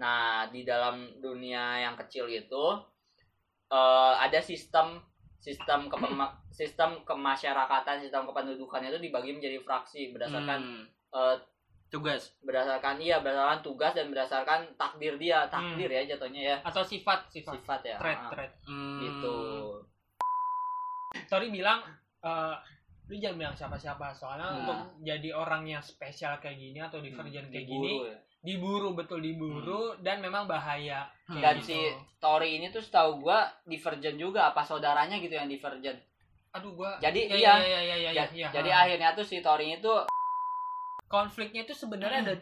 Nah, di dalam dunia yang kecil itu eh, ada sistem sistem kepema- sistem kemasyarakatan, sistem kependudukan itu dibagi menjadi fraksi berdasarkan Hmm. eh, tugas. berdasarkan iya berdasarkan tugas dan berdasarkan takdir dia. Takdir ya jatuhnya ya. Atau sifat sifat. Sifat ya trait Ah, trait Hmm. gitu. Sorry bilang eh, lu jangan bilang siapa-siapa. Soalnya Hmm. untuk jadi orang yang spesial kayak gini atau divergent kayak gini ya. Diburu betul diburu dan memang bahaya Hmm. dan Gitu. si Tori ini tuh setahu gua divergent juga apa saudaranya gitu yang divergent aduh gua Jadi, ya, iya. ya, ya, ya, ya, Ja- ya, jadi ha. akhirnya tuh si Tori itu konfliknya itu sebenarnya ada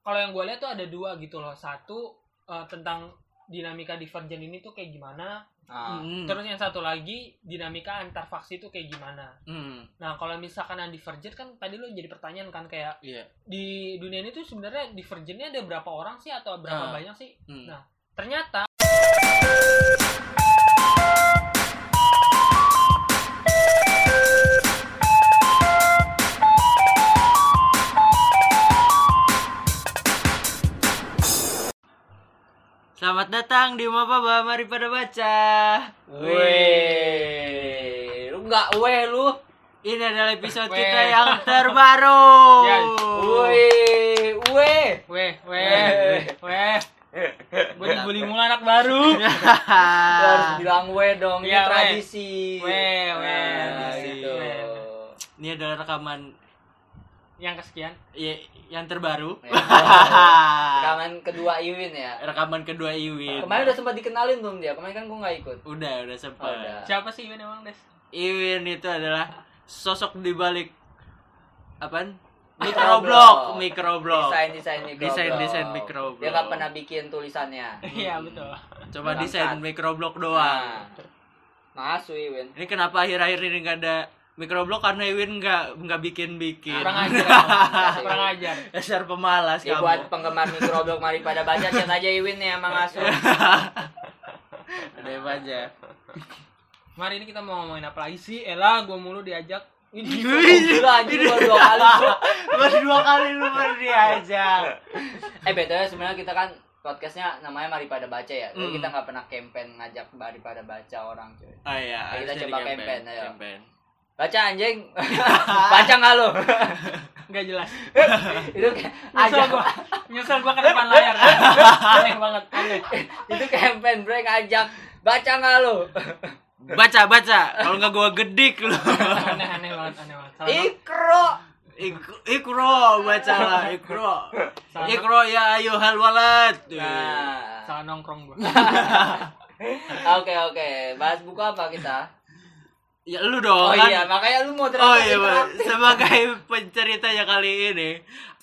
kalau yang gue lihat tuh ada dua gitu loh satu eh, tentang dinamika divergent ini tuh kayak gimana ah, Hmm. terus yang satu lagi dinamika antar faksi itu kayak gimana Hmm. nah kalau misalkan yang divergent kan tadi lo jadi pertanyaan kan kayak Iya. di dunia ini tuh sebenarnya divergentnya ada berapa orang sih atau berapa Ah. banyak sih Hmm. Nah. ternyata Selamat datang di Mapa Mari pada baca. weh lu nggak weh lu Ini adalah episode Weh. kita yang terbaru. Ya. weh weh weh Weh. weh gue dibully mulu anak baru harus bilang weh dong ini Iya, weh. tradisi Weh, weh. Nah, gitu Weh. Ini adalah rekaman yang kesekian ya, yang terbaru. Ya. rekaman kedua Iwin ya rekaman kedua Iwin. kemarin udah sempat dikenalin belum dia kemarin kan gue nggak ikut Udah, udah sempat. Oh, udah. siapa sih Iwan emang des Iwin itu adalah sosok di balik apaan? Microblog. Microblog, microblog. desain desain mikro Desain- desain microblog. dia nggak pernah bikin tulisannya iya betul Coba Berangkat. desain microblog doang. nah masuk Iwin Ini kenapa akhir-akhir ini nggak ada microblog karena Iwin nggak nggak bikin-bikin. kurang ajar emang. kurang ajar Dasar pemalas Ya kamu. buat penggemar mikroblog mari pada baca chat aja Iwin nih emang asuh. Ada aja. Mari ini kita mau ngomongin apa lagi sih? Ella, gue mulu diajak. Ini Gila anjing dua kali. Baru dua kali lu baru diajak. Eh btw sebenarnya kita kan podcastnya namanya mari pada baca ya. Jadi Hmm. kita nggak pernah campaign ngajak mari pada baca orang cuy. Oh iya, Ya, kita coba di campaign, ayo. Campaign. Baca anjing. baca nggak lu? Nggak jelas. itu kayak Nyesel ajak gue. Nyesel gue ke depan layar. Aneh banget, aneh. itu campaign break ajak. Baca nggak lu? Baca, baca. Kalau nggak gua gedik lu. Aneh, aneh banget, aneh banget. Salah Ikro. Ik- ikro baca lah, ikro. Salah. Ikro ya ayuhal walad. Nah. salah nongkrong gue. Oke oke. Bahas buku apa kita? Ya lu dong. Oh kan? iya, makanya lu mau Oh iya, sebagai penceritanya kali ini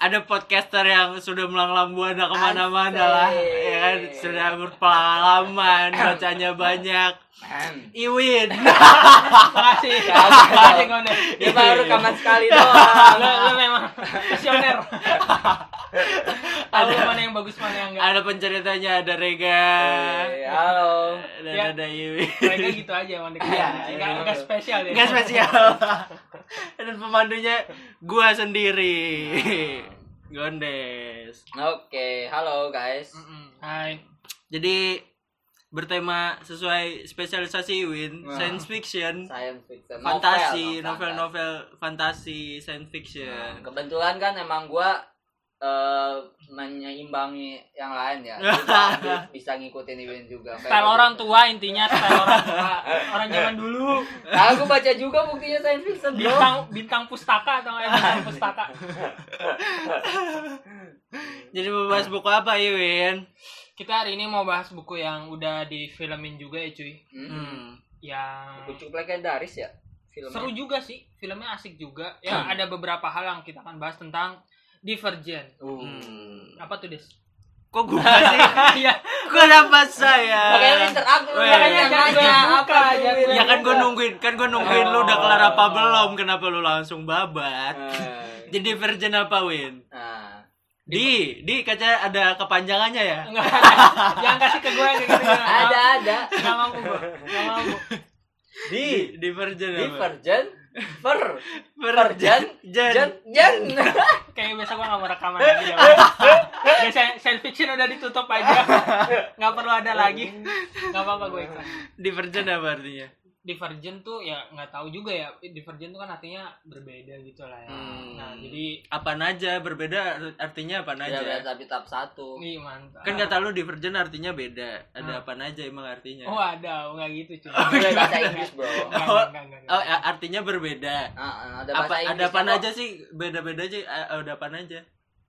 ada podcaster yang sudah melanglang buana ke mana-mana lah, ya kan sudah berpengalaman, bacanya banyak. Hmm. Iwin, Makasih. Makasih, Gonde. Dia baru rekaman sekali doang. Lo, lo memang visioner. Tahu mana yang bagus, mana yang enggak. ada penceritanya, ada Rega, Eh, halo. dan Ya. ada Iwin. Mereka gitu aja emang Iya, Enggak, iya. enggak spesial ya. Gak spesial. dan pemandunya gua sendiri. Gondes. Oke, halo guys. Hai. Jadi bertema sesuai spesialisasi Iwin, Wah. science fiction. Science fiction. fantasi, Novel, novel-novel fantasi, science Nah, fiction. kebetulan kan emang gua eh menyeimbangi yang lain ya. Bisa, bisa ngikutin Iwin juga. Kayak Style gitu. orang tua intinya style orang tua. Orang zaman dulu. Nah, aku baca juga buktinya science fiction, bro. Bintang bintang pustaka atau nggak bintang pustaka. Jadi mau bahas buku apa Iwin? Kita hari ini mau bahas buku yang udah difilmin juga ya cuy. Hmm. Hmm. Yang Kucuk legendaris ya filmnya. seru juga sih. Filmnya asik juga. Ya Hmm. ada beberapa hal yang kita akan bahas tentang Divergent. Uh. Hmm. Apa tuh Des? Kok gua sih? Iya. Kenapa saya? Makanya lu Weh. makanya nanya apa aja. jangan Ya kan gua nungguin, kan gua nungguin lu udah kelar apa Oh. belum? Kenapa lu langsung babat? Eh, Jadi virgin apa Win? Nah, Di, di kaca ada kepanjangannya ya? Enggak. Jangan kasih ke gue gitu. ada ada Enggak mampu gue. Enggak mampu. di Di virgin apa? Divergent per Jan. jan jan Kayak biasa gue gak mau rekaman lagi ya. Udah science fiction udah ditutup aja. Gak perlu ada lagi. Gak apa-apa gue ikhlas. Divergent apa artinya? Divergent tuh ya nggak tahu juga ya. Divergent tuh kan artinya berbeda gitu lah ya. Hmm. Nah jadi Apaan aja berbeda artinya apaan ya aja? udah tapi tahap satu ini mantap. Kan kata lu divergent artinya beda. Ada Hmm. apaan aja emang artinya? Oh ada, nggak gitu cuy. Udah bahasa Inggris bro Enggak, Oh, enggak, enggak, enggak. Oh, artinya berbeda. Ah, ada Apa ada kok. aja sih? Beda-beda aja. A- Ada apaan aja?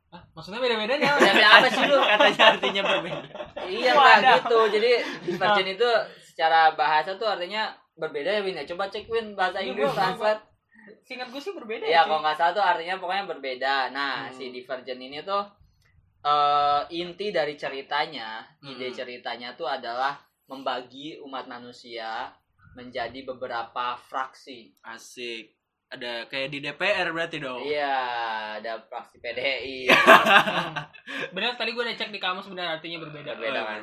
Hah, maksudnya beda-bedanya Udah bilang apa sih lu Katanya artinya berbeda. iya Oh, nggak ada. gitu jadi divergent itu secara bahasa tuh artinya berbeda ya Win ya coba cek Win bahasa Iya, Inggris translate Singkat gue sih berbeda ya cuy. kalau nggak salah tuh artinya pokoknya berbeda nah Hmm. si divergent ini tuh eh inti dari ceritanya ide Hmm. ceritanya tuh adalah membagi umat manusia menjadi beberapa fraksi Asik. Ada kayak di DPR berarti dong. iya ada fraksi PDI Hmm. Benar tadi gue udah cek di kamus benar artinya berbeda. Berbeda Oh, kan?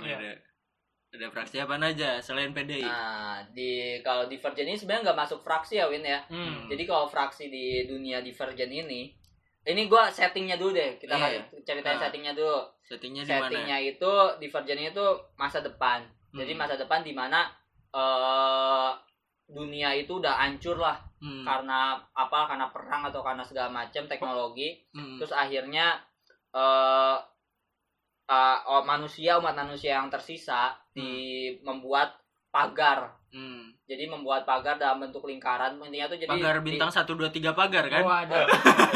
Ada fraksi apa aja selain PDI? nah di kalau divergent ini sebenarnya nggak masuk fraksi ya Win ya Hmm. Jadi kalau fraksi di dunia divergent ini, ini gua settingnya dulu deh. Kita Iya. kasih ceritain Ah. settingnya dulu. Settingnya di mana? Settingnya itu divergent itu masa depan. Jadi Hmm. masa depan di mana eh dunia itu udah hancur lah Hmm. karena apa? Karena perang atau karena segala macam teknologi. Hmm. Terus akhirnya eh oh, manusia umat manusia yang tersisa di membuat pagar. Hmm. Jadi membuat pagar dalam bentuk lingkaran. Intinya tuh jadi Pagar bintang 1 2 3 pagar kan? Oh ada.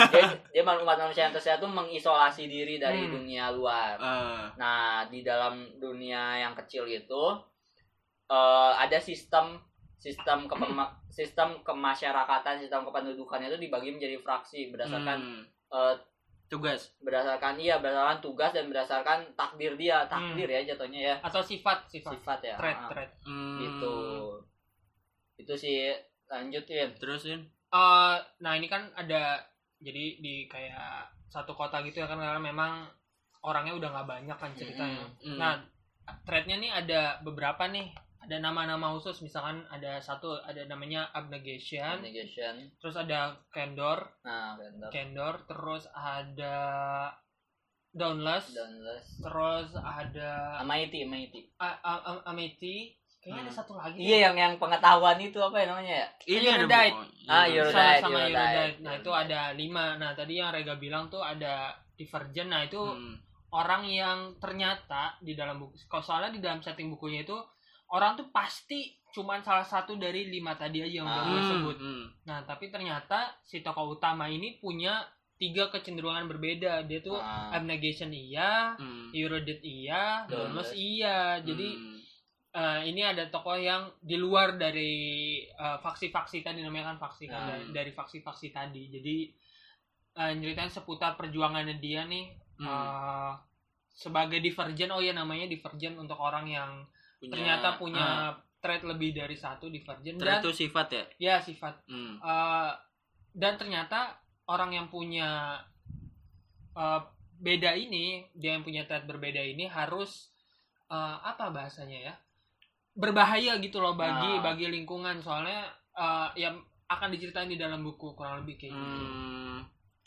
dia, dia umat manusia yang tersisa tuh mengisolasi diri dari Hmm. dunia luar. Eh, Nah, di dalam dunia yang kecil itu eh, ada sistem sistem kepema- sistem kemasyarakatan, sistem kependudukan itu dibagi menjadi fraksi berdasarkan hmm. eh, tugas. berdasarkan iya berdasarkan tugas dan berdasarkan takdir dia, takdir ya jatuhnya ya. Atau sifat sifat. Sifat ya. Trait Ah, trait. Hmm. Gitu. Itu sih lanjutin. Terusin. Eh, nah ini kan ada jadi di kayak satu kota gitu ya kan karena memang orangnya udah nggak banyak kan ceritanya. Hmm. Nah, threadnya nih ada beberapa nih. Ada nama-nama khusus misalkan ada satu ada namanya abnegation, Negation. terus ada candor, Nah, candor, terus ada dauntless, Dauntless. terus ada Amity, Amity. A- A- A- amity, kayaknya ada Hmm. satu lagi. Iya yang yang pengetahuan itu apa ya namanya ya? Ini Eurodite. ada. Ah, Iya. Eurodite. sama sama. Eurodite. Nah itu ada lima. Nah tadi yang Rega bilang tuh ada divergent. Nah itu Hmm. orang yang ternyata di dalam buku. Kalau soalnya di dalam setting bukunya itu orang tuh pasti cuman salah satu dari lima tadi aja yang udah Ah. gue Hmm, sebut. hmm. Nah tapi ternyata si tokoh utama ini punya tiga kecenderungan berbeda. Dia tuh Ah. abnegation iya, Hmm. Eurodite iya. Dauntless iya. Jadi Hmm. eh, ini ada tokoh yang di luar dari eh, faksi-faksi tadi namanya kan faksi kan Hmm. dari, dari faksi-faksi tadi jadi eh, nyeritain seputar perjuangannya dia nih Hmm. eh, sebagai divergent oh ya namanya divergent untuk orang yang Punya- ternyata punya trait lebih dari satu divergent trait dan itu sifat ya. ya sifat Hmm. Eh, dan ternyata orang yang punya eh, beda ini dia yang punya trait berbeda ini harus eh, apa bahasanya ya berbahaya gitu loh bagi Nah. bagi lingkungan soalnya eh, yang akan diceritain di dalam buku kurang lebih kayak gitu. Hmm.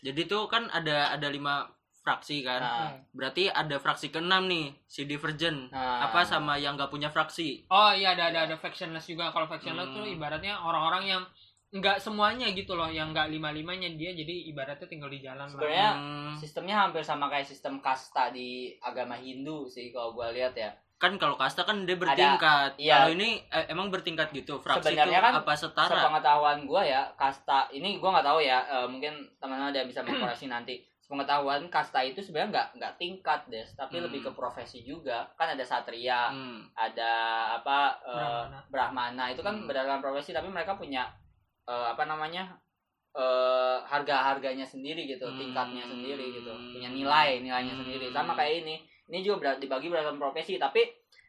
Jadi tuh kan ada ada lima fraksi kan. Nah. Berarti ada fraksi keenam nih, si Divergent. nah. Apa sama yang gak punya fraksi? Oh iya ada ada ada factionless juga kalau factionless Hmm. tuh ibaratnya orang-orang yang nggak semuanya gitu loh yang nggak lima limanya dia jadi ibaratnya tinggal di jalan. Sebenarnya Hmm. sistemnya hampir sama kayak sistem kasta di agama Hindu sih kalau gue lihat ya. Kan kalau kasta kan dia bertingkat. iya. Kalau ini eh, emang bertingkat gitu. Fraksi itu Sebenarnya kan apa setara? Sepengetahuan gue ya kasta ini gue nggak tahu ya eh, mungkin teman-teman ada yang bisa mengkoreksi nanti. Sepengetahuan kasta itu sebenarnya nggak nggak tingkat des, tapi Hmm. lebih ke profesi juga. Kan ada satria, Hmm. ada apa eh, Brahmana. brahmana itu kan Hmm. berdasarkan profesi tapi mereka punya eh, apa namanya eh harga harganya sendiri gitu Hmm. tingkatnya sendiri gitu punya nilai nilainya Hmm. sendiri sama kayak ini ini juga ber- dibagi berdasarkan profesi tapi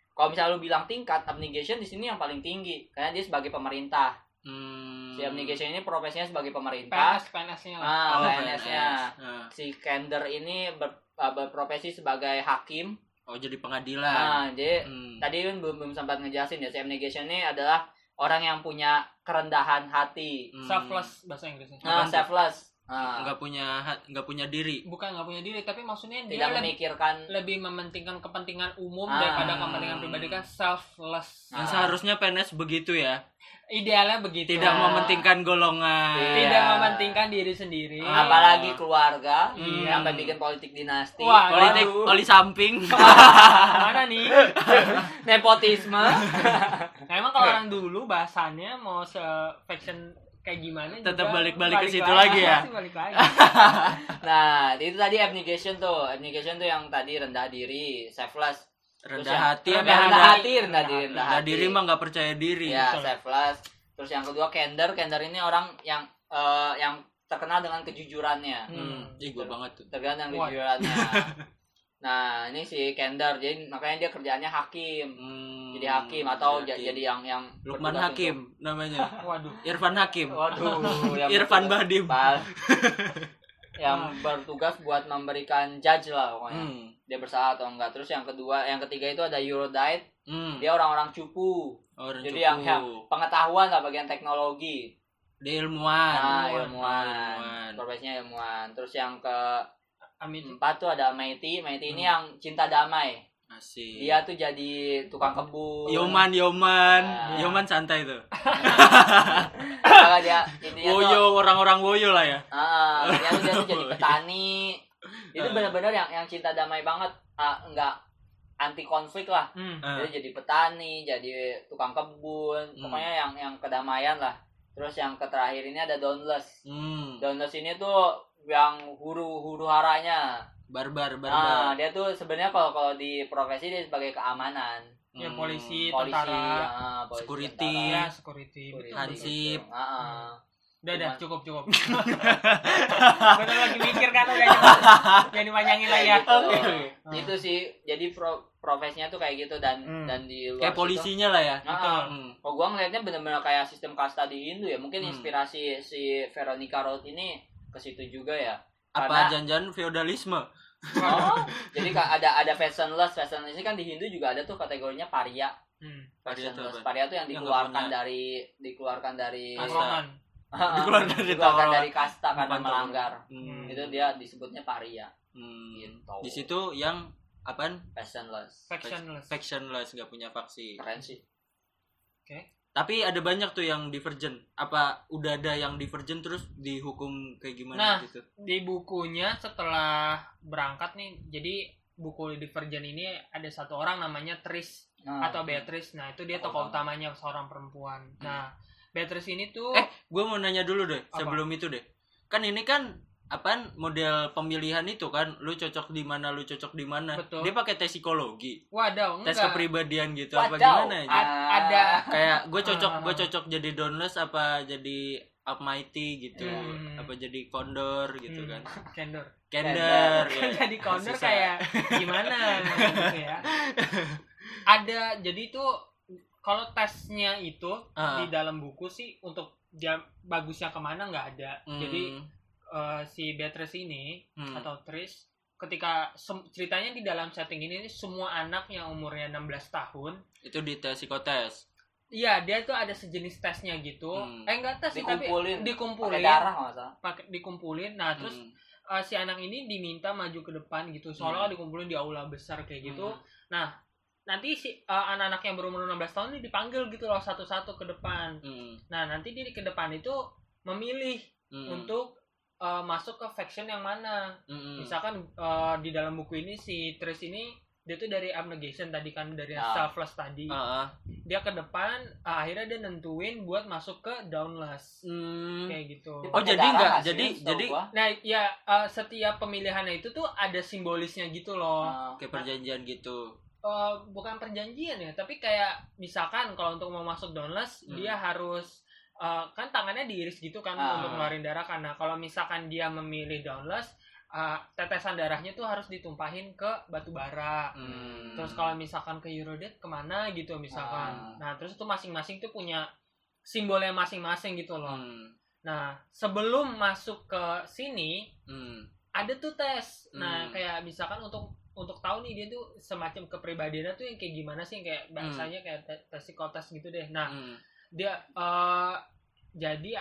kalau misalnya lu bilang tingkat abnegation di sini yang paling tinggi karena dia sebagai pemerintah Hmm. Si abnegation ini profesinya sebagai pemerintah PNS PNS-nya lah. ah Oh, PNS-nya Nah. si Kender ini ber- eh, berprofesi sebagai hakim Oh jadi pengadilan. nah jadi Hmm. tadi kan belum belum sempat ngejelasin ya si abnegation ini adalah orang yang punya kerendahan hati Hmm. selfless bahasa Inggrisnya nah, selfless Nah, nggak punya nggak punya diri bukan nggak punya diri tapi maksudnya dia tidak lebih, memikirkan lebih mementingkan kepentingan umum Ah. daripada kepentingan pribadi kan selfless yang Ah. seharusnya PNS begitu ya idealnya begitu tidak Nah. mementingkan golongan Iya. tidak mementingkan diri sendiri Ah. apalagi keluarga Iya. sampai bikin politik dinasti Wah, politik Waduh. oli samping mana nih nepotisme nah, emang kalau orang dulu bahasannya mau se fashion kayak gimana Tetap balik-balik ke situ lagi, lagi ya? balik lagi. Nah itu tadi abnegation tuh. Abnegation tuh yang tadi rendah diri selfless. Terus rendah yang- hati rendah apa? rendah rendah hati rendah diri rendah rendah hati. diri mah nggak percaya diri ya Betul. selfless. Terus yang kedua candor. Candor ini orang yang eh, yang terkenal dengan kejujurannya. Hmm, ih gua banget tuh. Terkenal dengan What? kejujurannya. Nah ini si candor. Jadi makanya dia kerjaannya hakim. Hmm, jadi hakim atau jadi ja- hakim. jadi yang yang Lukman Hakim namanya waduh Irfan Hakim waduh yang Irfan Bahdim Pal. yang bertugas buat memberikan judge lah pokoknya hmm. dia bersalah atau enggak terus yang kedua yang ketiga itu ada Eurodite Hmm. dia orang-orang cupu Orang jadi cukup. yang yang pengetahuan lah bagian teknologi dia ilmuwan nah ilmuwan. ilmuwan Ilmuwan. profesinya ilmuwan terus yang Amit keempat tuh ada Meiti ini Hmm. yang cinta damai Asik. dia tuh jadi tukang kebun Yoman, Yoman, Nah. Yoman santai tuh. Kalau dia intinya Woyo, orang-orang Woyo lah ya. ah, dia tuh, dia tuh jadi petani itu Ah. benar-benar yang yang cinta damai banget ah, enggak anti konflik lah hmm. Ah. dia jadi petani jadi tukang kebun Hmm. pokoknya yang yang kedamaian lah terus yang terakhir ini ada Dauntless Hmm. Dauntless ini tuh yang huru huru haranya Barbar, nah barbar. dia tuh sebenarnya kalau kalau di profesi dia sebagai keamanan ya Hmm. polisi, polisi tentara ah, polisi, Security. tentara, ya security. Hansip. gitu. Ah, ah. udah udah cukup cukup betul lagi mikir kan udah jangan jangan dipanjangin lagi ya gitu. Ah. itu sih jadi pro profesinya tuh kayak gitu dan Hmm. dan di luar Kayak situ- polisinya lah ya. Ah, ah. Betul. Hmm. Oh, gua ngelihatnya bener-bener kayak sistem kasta di Hindu ya. Mungkin Hmm. inspirasi si Veronica Roth ini ke situ juga ya. Apa janjian feodalisme? Oh, jadi ada ada fashionless, fashionless ini kan di Hindu juga ada tuh kategorinya paria. hmm. Paria tuh Fashionless. apa? Paria tuh yang Yang dikeluarkan punya- dari dikeluarkan dari. Dikeluarkan dari dikeluarkan dari kasta karena melanggar. Hmm. Itu dia disebutnya paria Hmm. gitu. Di situ yang apaan? fashionless. factionless Factionless nggak punya faksi. Keren sih. Tapi ada banyak tuh yang divergent. Apa udah ada yang divergent terus dihukum kayak gimana Nah. gitu? di bukunya setelah berangkat nih jadi buku Divergent ini ada satu orang namanya Tris Nah, atau Beatrice nah itu dia Tokoh tokoh utamanya seorang perempuan Hmm. nah Beatrice ini tuh Eh, gue mau nanya dulu deh Apa? sebelum itu deh. Kan ini kan apaan model pemilihan itu kan lu cocok di mana lu cocok di mana Betul. dia pakai tes psikologi wadaw tes enggak kepribadian gitu apa Wadaw. gimana ya ada kayak gue cocok Ah. gue cocok jadi dauntless apa jadi almighty gitu Hmm. apa jadi condor gitu Hmm, kan Kendor candor ya. jadi condor Susah. kayak gimana gitu ya ada jadi itu kalau tesnya itu Ah. di dalam buku sih untuk dia bagusnya ke mana nggak ada Hmm, jadi eh, si Beatrice ini hmm. atau Tris ketika ceritanya di dalam setting ini semua anak yang umurnya 16 tahun itu di tes psikotes iya dia tuh ada sejenis tesnya gitu Hmm. eh enggak tes sih tapi Dikumpulin. pakai darah pakai dikumpulin nah terus Hmm. eh, si anak ini diminta maju ke depan gitu soalnya dikumpulin di aula besar kayak gitu Hmm. nah nanti si eh, anak-anak yang berumur 16 tahun ini dipanggil gitu loh satu-satu ke depan Hmm. nah nanti dia ke depan itu memilih Hmm. untuk eh, masuk ke faction yang mana Hmm. misalkan eh, di dalam buku ini si Tris ini dia tuh dari abnegation tadi kan dari Ah. selfless tadi Ah, ah. dia ke depan ah, akhirnya dia nentuin buat masuk ke downless Hmm. kayak gitu Oh, pakai jadi darah nggak- nggak sih, jadi- jadi- gua? nah ya eh, setiap pemilihannya itu tuh ada simbolisnya gitu loh Ah, kayak perjanjian gitu Eh, bukan perjanjian ya tapi kayak misalkan kalau untuk mau masuk downless Hmm. dia harus eh, kan tangannya diiris gitu kan Ah. untuk ngeluarin darah karena kalau misalkan dia memilih downless eh, tetesan darahnya tuh harus ditumpahin ke batu bara Hmm. Terus kalau misalkan ke Eurodate ke mana gitu misalkan. Ah. Nah terus itu masing-masing tuh punya simbolnya masing-masing gitu loh. Hmm. Nah sebelum masuk ke sini Hmm. ada tuh tes. Nah Hmm. kayak misalkan untuk untuk tahu nih dia tuh semacam kepribadiannya tuh yang kayak gimana sih yang kayak bahasanya kayak te- tes psikotes gitu deh. Nah Hmm. dia eh, jadi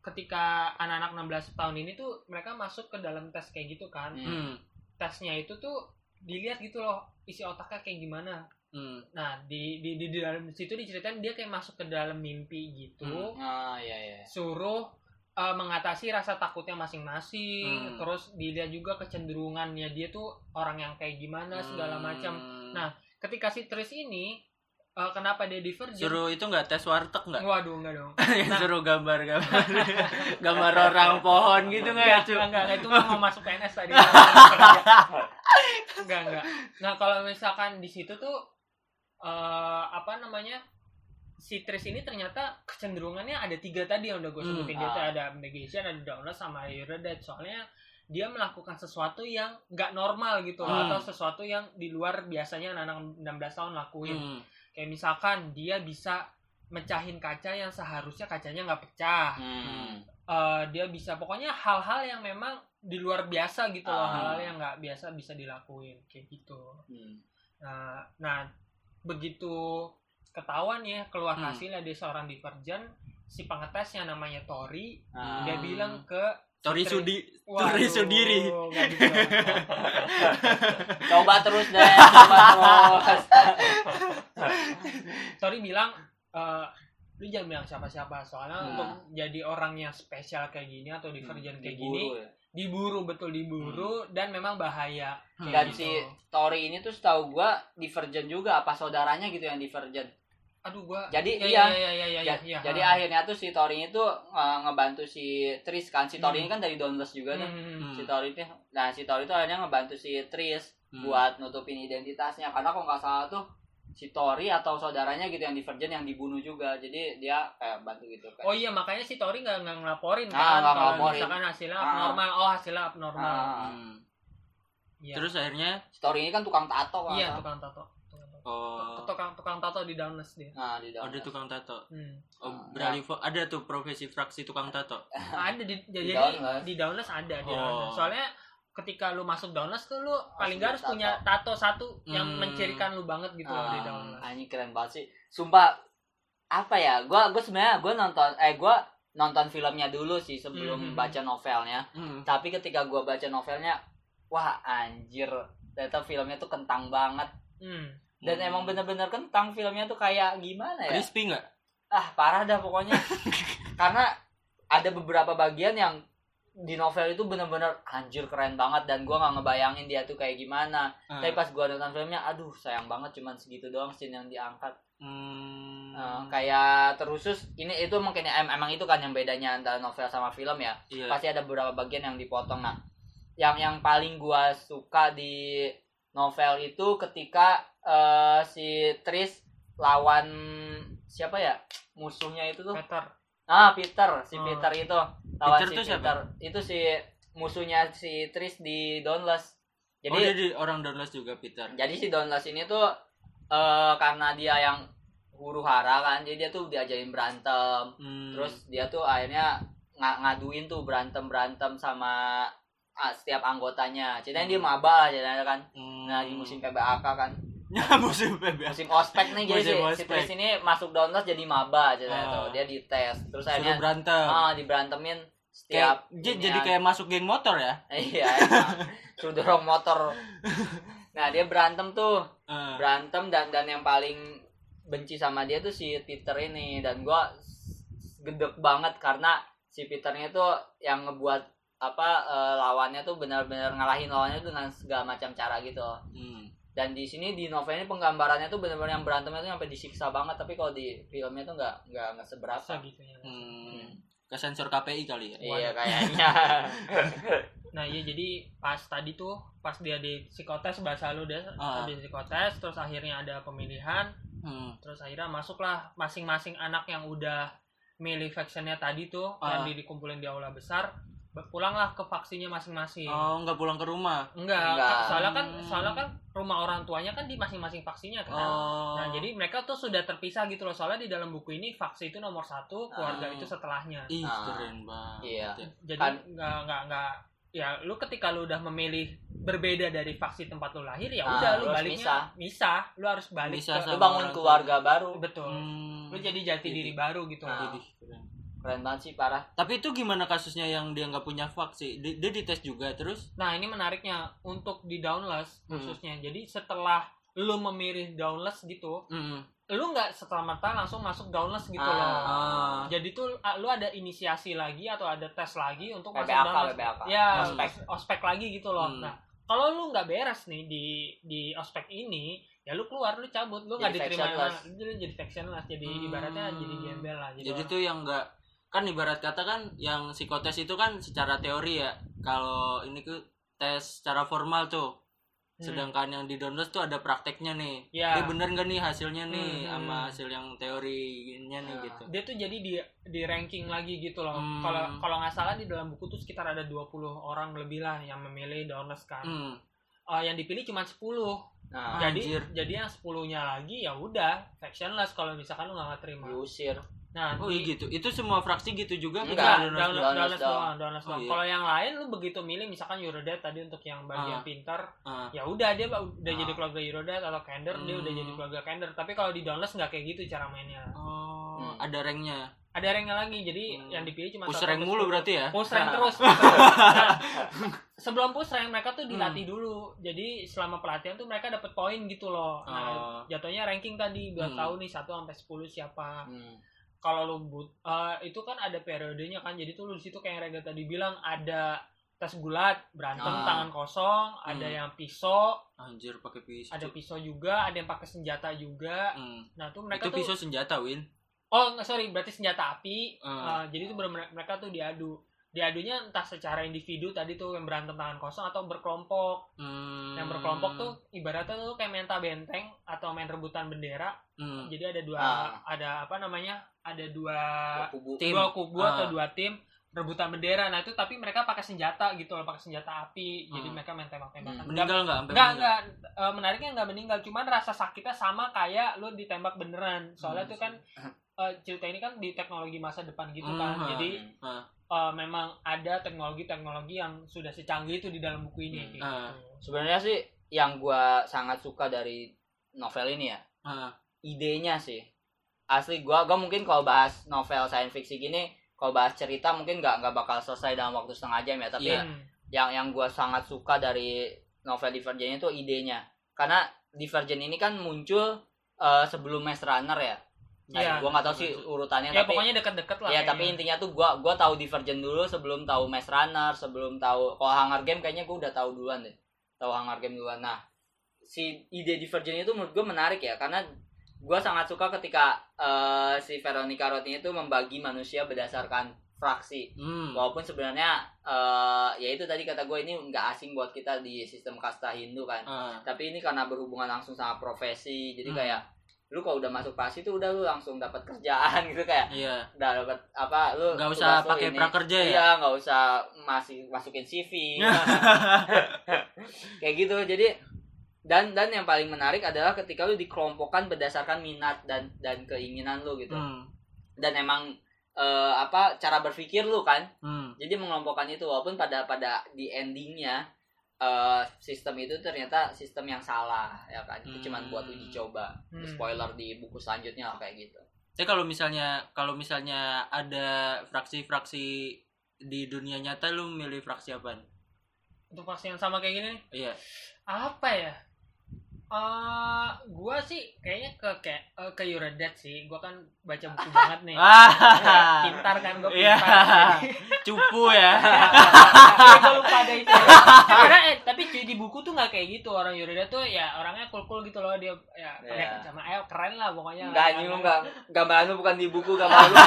ketika anak-anak 16 tahun ini tuh mereka masuk ke dalam tes kayak gitu kan Hmm. Hmm. tesnya itu tuh dilihat gitu loh isi otaknya kayak gimana Hmm. nah di di di, di dalam situ diceritain dia kayak masuk ke dalam mimpi gitu Ah, iya iya. suruh uh, mengatasi rasa takutnya masing-masing Hmm. terus dilihat juga kecenderungannya dia tuh orang yang kayak gimana segala macam Hmm. Nah, ketika si Tris ini uh, kenapa dia divergent suruh itu nggak tes warteg nggak waduh enggak dong yang Nah. suruh gambar gambar gambar orang pohon gitu nggak ya enggak, Cu? enggak, enggak, itu mau masuk PNS tadi enggak enggak nah kalau misalkan di situ tuh uh, apa namanya si Tris ini ternyata kecenderungannya ada tiga tadi yang udah gue Hmm, sebutin dia tuh ah. ada abnegation ada download sama iridate soalnya dia melakukan sesuatu yang nggak normal gitu Hmm. atau sesuatu yang di luar biasanya anak-anak 16 tahun lakuin Hmm. Kayak misalkan dia bisa mecahin kaca yang seharusnya kacanya nggak pecah Hmm. Eh, dia bisa pokoknya hal-hal yang memang di luar biasa gitu loh Ah. hal-hal yang nggak biasa bisa dilakuin kayak gitu Hmm. nah nah begitu ketahuan ya keluar Hmm. hasilnya dia seorang divergent si pengetes yang namanya Tori Ah. dia bilang ke Tori Sudi Tori Sudiri gitu. Coba terus deh, coba terus. Tori bilang eh lu jangan bilang siapa-siapa soalnya Nah. untuk jadi orang yang spesial kayak gini atau divergent kayak gini Diburu ya. diburu betul diburu dan memang bahaya Hmm. Dan Kayak si gitu. Tori ini tuh setahu gua divergent juga apa saudaranya gitu yang divergent. Aduh gua Jadi ya, iya. ya, ya, ya, ya, Ja- ya, Jadi ha. akhirnya tuh si Tori itu uh, ngebantu si Tris kan. Si Tori Hmm. ini kan dari Dauntless juga tuh. Hmm. Hmm. Si Tori itu nah si Tori itu akhirnya ngebantu si Tris Hmm. buat nutupin identitasnya karena kalau nggak salah tuh si Tori atau saudaranya gitu yang divergent yang dibunuh juga. Jadi dia kayak bantu gitu kan. Oh iya makanya si Tori nggak nggak ngelaporin Ah, kan nggak kalau ngelaporin. misalkan hasilnya Ah. abnormal. Oh hasilnya abnormal. Ah. Hmm. Iya. terus akhirnya Si Tori ini kan tukang tato kan. iya tukang tato. Oh Tukang tukang tato di Downless dia. Nah, di dalam. dia tukang tato Hmm. oh, Ah. beralih fo- ada tuh profesi fraksi tukang tato ada di, jadi Downless. di Downless ada di Oh. Soalnya ketika lu masuk Downless tuh lu paling nggak harus tato. punya tato satu yang Hmm. mencirikan lu banget gitu loh di Ah, Downless. ah, ini keren banget sih. Sumpah apa ya? Gua gua sebenarnya gua nonton eh gua nonton filmnya dulu sih sebelum Mhm. baca novelnya. Hmm. Tapi ketika gua baca novelnya, wah anjir, ternyata filmnya tuh kentang banget. Hmm. Dan Hmm. emang bener-bener kentang filmnya tuh kayak gimana ya? crispy nggak Ah, parah dah pokoknya. Karena ada beberapa bagian yang di novel itu bener-bener anjir keren banget dan gua nggak ngebayangin dia tuh kayak gimana. Ah. Tapi pas gua nonton filmnya, aduh sayang banget cuman segitu doang scene yang diangkat. Hmm. Nah, kayak terusus ini itu mungkin em- emang itu kan yang bedanya antara novel sama film ya. iya Pasti ada beberapa bagian yang dipotong. Nah, yang yang paling gua suka di novel itu ketika eh, si Tris lawan siapa ya? Musuhnya itu tuh. Peter. Ah, Peter, si Oh. Peter itu. Lawan Peter si tuh siapa? Peter. Itu si musuhnya si Tris di Dauntless. Jadi oh dia di orang Downless juga Peter jadi si Dauntless ini tuh eh karena dia yang huru hara kan, jadi dia tuh diajarin berantem. Hmm. Terus dia tuh akhirnya nga- ngaduin tuh berantem berantem sama setiap anggotanya. Ceritanya dia maba lah ceritanya kan. Hmm. Nah, di musim PBAK kan. musim PBA Musim ospek nih jadi si, Musim si ospek. Ini masuk Dauntless jadi maba ceritanya Ah. tuh. Dia dites. Terus suruh akhirnya berantem ah diberantemin kayak setiap dia inian. jadi kayak masuk geng motor ya iya suruh dorong motor nah dia berantem tuh Eh, berantem dan dan yang paling benci sama dia tuh si Peter ini dan gua gedek banget karena si Peternya tuh yang ngebuat apa eh, lawannya tuh benar-benar ngalahin lawannya dengan segala macam cara gitu hmm. dan di sini di novel ini penggambarannya tuh benar-benar yang berantemnya tuh sampai disiksa banget tapi kalau di filmnya tuh nggak nggak nggak seberapa Segitunya. Hmm. ke sensor KPI kali ya iya kayaknya Nah iya jadi pas tadi tuh pas dia di psikotes bahasa lu deh Ah. di psikotes terus akhirnya ada pemilihan hmm. terus akhirnya masuklah masing-masing anak yang udah milih factionnya tadi tuh Ah. yang di- dikumpulin di aula besar be- pulanglah ke faksinya masing-masing. oh nggak pulang ke rumah Enggak, Enggak. Soalnya kan Hmm. soalnya kan rumah orang tuanya kan di masing-masing faksinya kan. oh Nah jadi mereka tuh sudah terpisah gitu loh soalnya di dalam buku ini faksi itu nomor satu keluarga Ah. itu setelahnya. ih Ah. keren banget Iya. ya. Jadi Kan- nggak nggak nggak ya lu ketika lu udah memilih berbeda dari faksi tempat lu lahir ya Nah, udah lu lu baliknya misah. misah lu harus balik Misah ke lu bangun keluarga baru betul Hmm. lu jadi jati Jadi- diri baru gitu Nah. Jadi keren. Keren banget sih parah Tapi itu gimana kasusnya yang dia nggak punya faksi? Dia, dia dites juga terus? nah ini menariknya untuk di downless Hmm. khususnya jadi setelah lu memilih downless gitu Hmm. lu nggak setelah mata langsung masuk downless gitu Ah. loh Ah. jadi tuh lu ada inisiasi lagi atau ada tes lagi untuk masuk PPAK downless ya ospek ospek lagi gitu loh Hmm. nah kalau lu nggak beres nih di di ospek ini ya lu keluar lu cabut lu nggak Jadi diterima lu jadi factionless jadi Hmm. ibaratnya jadi gembel lah jadi, Jadi orang- tuh yang nggak kan ibarat kata kan yang psikotes itu kan secara teori ya. Kalau ini tuh tes secara formal tuh. Hmm. Sedangkan yang di download tuh ada prakteknya nih. Ya. Dia bener nggak nih hasilnya nih Hmm. sama hasil yang teorinya nih Nah. gitu. dia tuh jadi di di ranking lagi gitu loh Hmm. kalau kalau nggak salah di dalam buku tuh sekitar ada 20 orang lebih lah yang memilih downless kan Hmm. Eh, yang dipilih cuma 10 nah jadi Anjir. jadi yang 10-nya lagi ya udah factionless kalau misalkan lu nggak terima diusir nah Oh iya gitu. Itu semua fraksi gitu juga Enggak, Enggak, download download, doang? download doang. Oh, iya. Kalau yang lain lu begitu milih misalkan Eurodead tadi untuk yang bagian Ah. pintar, Ah. ya udah dia udah Ah. jadi keluarga Eurodead atau Kender dia udah Hmm. jadi keluarga Kender. Tapi kalau di download nggak kayak gitu cara mainnya. Oh, Hmm. ada ranknya. Ada ranknya lagi, jadi Hmm. yang dipilih cuma Push satu rank mulu berarti ya? Push rank terus. Nah, sebelum push rank mereka tuh dilatih Hmm. dulu. Jadi selama pelatihan tuh mereka dapat poin gitu loh. Nah, Oh. jatuhnya ranking tadi biar Hmm. tahu nih 1 sampai 10 siapa. Hmm. Kalau lu but eh, itu kan ada periodenya kan jadi tuh lu di situ kayak yang Rega tadi bilang ada tes gulat berantem Ah. tangan kosong ada Hmm. yang pisau Anjir pakai pisau. ada pisau juga ada yang pakai senjata juga Hmm. nah tuh mereka Itu tuh pisau senjata, Win. oh nggak, sorry berarti senjata api Ah. Eh, jadi tuh mereka tuh diadu diadunya entah secara individu tadi tuh yang berantem tangan kosong atau berkelompok Hmm. yang berkelompok tuh ibaratnya tuh kayak menta benteng atau main rebutan bendera Hmm. jadi ada dua Ah. ada apa namanya ada dua kubu Tim. dua kubu Ah. atau dua tim rebutan bendera nah itu tapi mereka pakai senjata gitu loh pakai senjata api jadi Hmm. mereka main tembak-tembakan Meninggal nggak meninggal? enggak. Eh, menariknya enggak meninggal. Cuman rasa sakitnya sama kayak lu ditembak beneran. Soalnya Hmm. itu kan eh, cerita ini kan di teknologi masa depan gitu Hmm, kan. hmm. Jadi Ah. eh, memang ada teknologi-teknologi yang sudah secanggih itu di dalam buku ini. Hmm. gitu. Ah. sebenarnya sih yang gua sangat suka dari novel ini ya Ah. idenya sih asli gua gua mungkin kalau bahas novel science fiction gini kalau bahas cerita mungkin nggak nggak bakal selesai dalam waktu setengah jam ya tapi. Hmm. yang yang gua sangat suka dari novel Divergent itu idenya karena Divergent ini kan muncul eh, sebelum Maze Runner ya Nah, Iya. gua nggak tahu sih urutannya Ya tapi pokoknya deket-deket lah. ya kayaknya. tapi intinya tuh gua gua tahu Divergent dulu sebelum tahu Maze Runner sebelum tahu kalau Hunger Game kayaknya gua udah tahu duluan deh tahu Hunger Game duluan nah si ide Divergent itu menurut gua menarik ya karena gua sangat suka ketika eh, si Veronica Roth ini tuh membagi manusia berdasarkan fraksi Hmm. walaupun sebenarnya eh, ya itu tadi kata gue ini nggak asing buat kita di sistem kasta Hindu kan Ah. tapi ini karena berhubungan langsung sama profesi jadi Hmm. kayak lu kalau udah masuk fraksi tuh udah lu langsung dapat kerjaan gitu kayak Iya. udah dapat apa lu Nggak usah pakai prakerja ya? iya nggak usah masih masukin CV kayak gitu jadi dan dan yang paling menarik adalah ketika lu dikelompokkan berdasarkan minat dan dan keinginan lu gitu Hmm. dan emang eh, apa cara berpikir lu kan Hmm. jadi mengelompokkan itu walaupun pada pada di endingnya eh, sistem itu ternyata sistem yang salah ya kan itu Hmm. cuman buat uji coba Hmm. spoiler di buku selanjutnya lah kayak gitu Tapi kalau misalnya kalau misalnya ada fraksi-fraksi di dunia nyata lu milih fraksi apa? Untuk vaksin yang sama kayak gini Iya. apa ya? Eh, gua sih kayaknya ke kayak eh, ke Eurodead sih. Gua kan baca buku banget nih. Ah. pintar kan gue Iya. pintar. Cupu ya. gue lupa ada itu. Karena eh, tapi di buku tuh nggak kayak gitu orang Yurida tuh ya orangnya cool cool gitu loh dia ya pakai Iya. kacamata eh, keren lah pokoknya. enggak anjing lu enggak gambaran lu bukan di buku gambaran lu.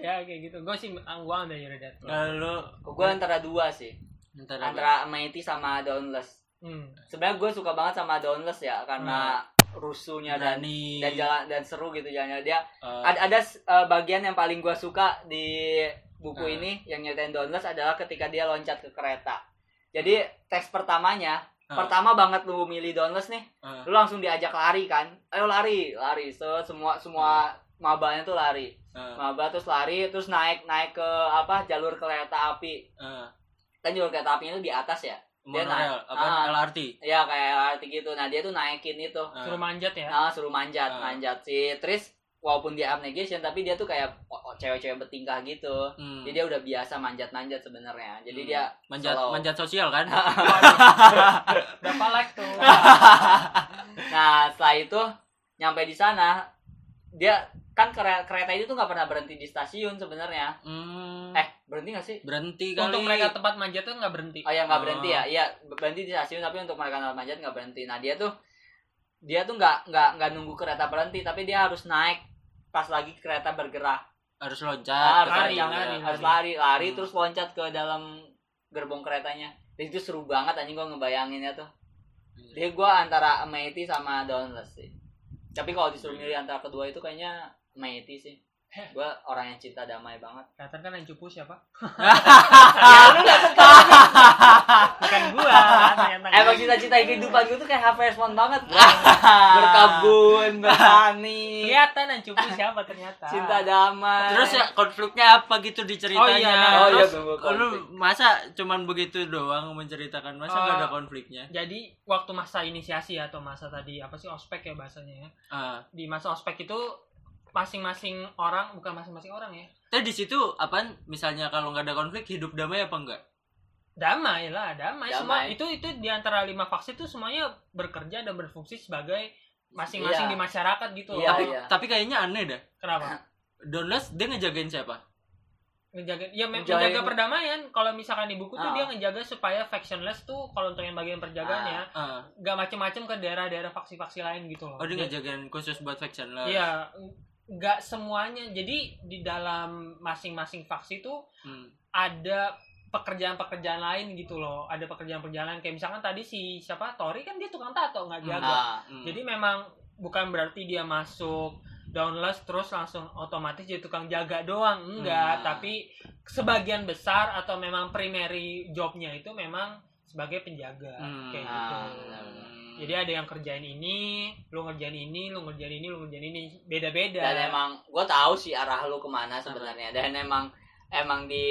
Ya kayak gitu. Gue sih angguang dari Yurida. Lalu gue antara dua sih antara, antara Mighty sama Dauntless. Hmm. sebenarnya gue suka banget sama Dauntless ya karena rusuhnya dan dan jalan dan seru gitu jalannya. Dia eh, ada ada uh, bagian yang paling gue suka di buku Ah. ini yang nyatain Dauntless adalah ketika dia loncat ke kereta. Jadi tes pertamanya Ah. pertama banget lu milih Dauntless nih Ah. lu langsung diajak lari kan? Ayo lari lari. So semua semua mabanya tuh lari. Eh, maba terus lari terus naik naik ke apa jalur kereta api. Eh, kan jalur kereta apinya itu di atas ya? Dia monorail naik. apa Ah. LRT ya kayak LRT gitu. Nah dia tuh naikin itu. Eh, suruh manjat ya? Nah suruh manjat Ah. manjat si Tris walaupun dia abnegation tapi dia tuh kayak cewek-cewek bertingkah gitu. Hmm. jadi dia udah biasa manjat-manjat sebenarnya. Jadi Hmm. dia manjat slow. manjat sosial kan? Berapa like tuh? Nah setelah itu nyampe di sana dia kan kere- kereta itu tuh nggak pernah berhenti di stasiun sebenarnya. Hmm, eh berhenti nggak sih berhenti kali untuk mereka tempat manjat tuh nggak berhenti Oh ya nggak Oh. berhenti ya, iya berhenti di stasiun tapi untuk mereka naik manjat nggak berhenti. Nah dia tuh dia tuh nggak nggak nggak nunggu kereta berhenti tapi dia harus naik pas lagi kereta bergerak. harus Ah, loncat harus lari, loncat, lari, harus lari. lari, lari Hmm. terus loncat ke dalam gerbong keretanya. Dan itu seru banget anjing gua ngebayanginnya tuh. Iya. Dia gua antara Amity sama Dauntless sih. Tapi kalau disuruh milih antara kedua itu kayaknya Amity sih. Gua orang yang cinta damai banget. kelihatan kan yang cupu siapa? Ya lu nggak suka bukan gua ternyata Emang cita-cita kehidupan gue tuh kayak Harvest Moon banget. Berkebun, bertani kelihatan yang cupu siapa ternyata. Cinta damai. Terus ya konfliknya apa gitu di ceritanya? Oh iya, nah, Oh iya, terus lu masa cuman begitu doang menceritakan? Masa nggak ada Oh. konfliknya? jadi waktu masa inisiasi atau masa tadi apa sih ospek ya bahasanya ya? Ah. di masa ospek itu masing-masing orang bukan masing-masing orang ya Tapi di situ apaan misalnya kalau nggak ada konflik hidup damai apa enggak? damai lah damai, semua Damai. itu itu di antara lima faksi itu semuanya bekerja dan berfungsi sebagai masing-masing Iya. di masyarakat gitu loh Iya, tapi iya. tapi kayaknya aneh dah. kenapa Donless dia ngejagain siapa? ngejaga ya me- Ngejaga- menjaga perdamaian kalau misalkan di buku tuh Ah. dia ngejaga supaya factionless tuh kalau untuk yang bagian penjagaannya Ah. nggak macem-macem ke daerah-daerah faksi-faksi lain gitu loh Oh dia Dia- ngejagain khusus buat factionless. Iya, nggak semuanya. Jadi di dalam masing-masing faksi itu Hmm. ada pekerjaan-pekerjaan lain gitu loh. Ada pekerjaan-pekerjaan lain kayak misalkan tadi si siapa Tori kan dia tukang tato nggak jaga. Nah, Hmm. Jadi memang bukan berarti dia masuk downless terus langsung otomatis jadi tukang jaga doang enggak Hmm. tapi sebagian besar atau memang primary jobnya itu memang sebagai penjaga Hmm. kayak Ah, gitu. Jadi ada yang kerjain ini lu ngerjain ini lu ngerjain ini lu ngerjain ini. Beda-beda. Dan emang gue tahu sih arah lu ke mana sebenarnya. Dan emang emang di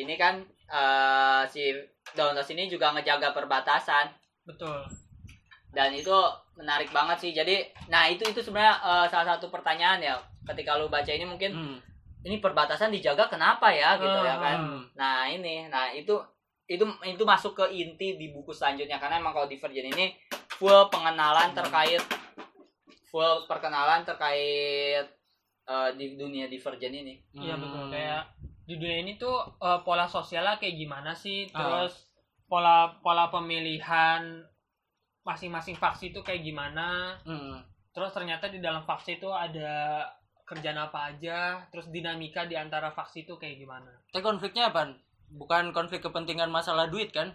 ini kan eh, si Dauntless ini juga ngejaga perbatasan. Betul. Dan itu menarik banget sih. Jadi nah itu itu sebenarnya eh, salah satu pertanyaan ya. Ketika lu baca ini mungkin Hmm. ini perbatasan dijaga kenapa ya gitu ya kan? Hmm. nah ini nah itu itu itu masuk ke inti di buku selanjutnya. Karena emang kalau Divergent ini full pengenalan terkait full perkenalan terkait eh, di dunia Divergent ini Iya Hmm. betul kayak di dunia ini tuh eh, pola sosialnya kayak gimana sih Ah. terus pola pola pemilihan masing-masing faksi itu kayak gimana Hmm. terus ternyata di dalam faksi itu ada kerjaan apa aja terus dinamika di antara faksi itu kayak gimana Tapi konfliknya apa? Bukan konflik kepentingan masalah duit kan?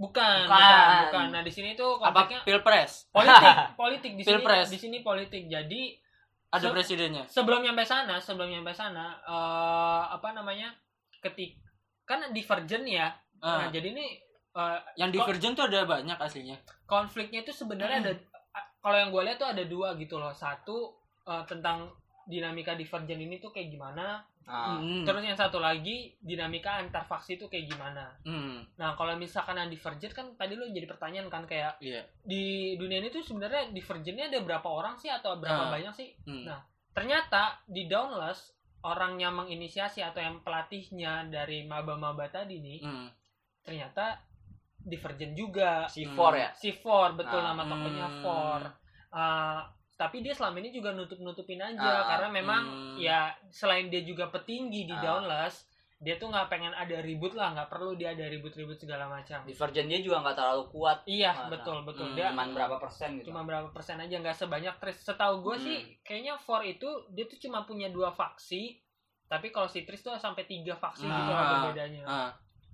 Bukan Bukan. bukan bukan nah di sini tuh Apa konfliknya pilpres? politik politik di sini Pilpres. di sini politik jadi Ada Se- presidennya. sebelum nyampe sana sebelum nyampe sana eh, apa namanya ketik kan divergent ya Ah. nah jadi ini eh, Yang divergent tuh ada banyak aslinya. konfliknya itu sebenarnya ada kalau yang gue lihat tuh ada dua gitu loh satu eh, tentang dinamika divergent ini tuh kayak gimana Nah, Hmm. terus yang satu lagi dinamika antar faksi itu kayak gimana Hmm. nah kalau misalkan yang divergent kan tadi lo jadi pertanyaan kan kayak Iya. di dunia ini tuh sebenarnya divergentnya ada berapa orang sih atau berapa Ah. banyak sih Hmm. Nah, ternyata di Dauntless orang yang menginisiasi atau yang pelatihnya dari maba-maba tadi nih Hmm. ternyata divergent juga C4 Hmm. ya si Four betul Ah. nama tokonya Hmm. Four Ah, tapi dia selama ini juga nutup-nutupin aja Ah. karena memang Hmm. ya selain dia juga petinggi di Ah. Dauntless dia tuh nggak pengen ada ribut lah nggak perlu dia ada ribut-ribut segala macam Divergent dia juga nggak terlalu kuat iya Ah, betul betul Hmm. dia cuman berapa persen gitu cuma berapa persen aja nggak sebanyak Tris setahu gue Hmm. sih kayaknya Four itu dia tuh cuma punya dua faksi tapi kalau si Tris tuh sampai tiga faksi Hmm. gitu lah Ah. berbedanya Ah.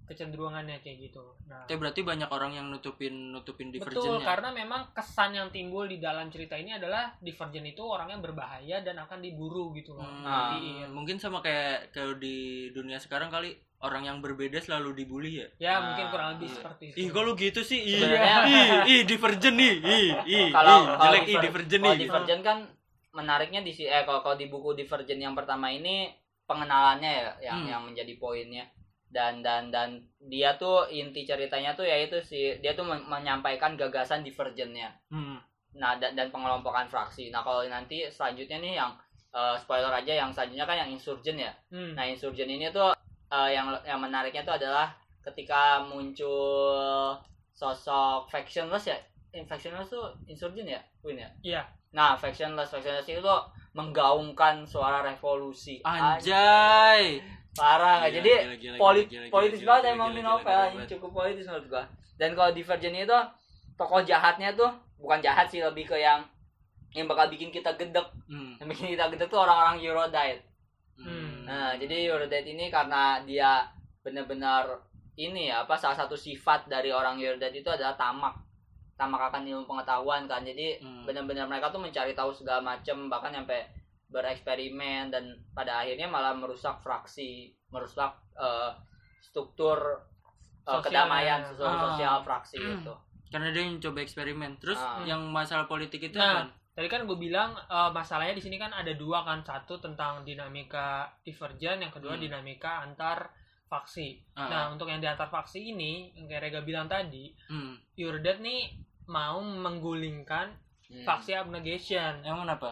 Kecenderungannya kayak gitu nah Tapi berarti banyak orang yang nutupin nutupin betul divergentnya. karena memang kesan yang timbul di dalam cerita ini adalah Divergent itu orangnya berbahaya dan akan diburu gitu loh Hmm, Ah. Dimatiin. mungkin sama kayak kayak di dunia sekarang kali orang yang berbeda selalu dibully ya. ya Ah, mungkin kurang lebih iya. seperti itu Ih, kok lu gitu sih? Ih, Sebenarnya- ih, ih, divergent nih. Ih, ih, kalau ih, kalau jelek ih, Diver- divergent kalau nih. Divergent kan menariknya di si eh kalau, kalau di buku Divergent yang pertama ini pengenalannya ya yang Hmm. yang menjadi poinnya dan dan dan dia tuh inti ceritanya tuh yaitu si dia tuh men- menyampaikan gagasan divergennya Hmm. nah dan, dan pengelompokan fraksi nah kalau nanti selanjutnya nih yang eh, spoiler aja yang selanjutnya kan yang insurgen ya Hmm. nah insurgen ini tuh eh, yang yang menariknya tuh adalah ketika muncul sosok factionless ya Eh, factionless tuh insurgen ya Win ya Iya. nah factionless factionless itu tuh menggaungkan suara revolusi Anjay. Parah nggak Gila, jadi gila, gila, polit gila, gila, politis gila, banget emang gila, novel ini cukup politis menurut gua dan kalau Divergent itu tokoh jahatnya tuh bukan jahat sih lebih ke yang yang bakal bikin kita gedek Hmm. yang bikin kita gedek tuh orang-orang Eurodite Hmm. nah jadi Eurodite ini karena dia benar-benar ini ya apa salah satu sifat dari orang Eurodite itu adalah tamak tamak akan ilmu pengetahuan kan jadi Hmm. benar-benar mereka tuh mencari tahu segala macam bahkan sampai bereksperimen dan pada akhirnya malah merusak fraksi merusak eh, struktur eh, Sosial, kedamaian ya. sosial, Ah. sosial fraksi Hmm. itu Karena dia yang coba eksperimen. Terus Ah. yang masalah politik itu Nah, kan? Tadi kan gue bilang eh, masalahnya di sini kan ada dua kan, satu tentang dinamika divergen, yang kedua Hmm. dinamika antar faksi. Ah. Nah, untuk yang di antar faksi ini, yang kayak Rega bilang tadi, Hmm. Yurdet nih mau menggulingkan Hmm. faksi abnegation Yang kenapa?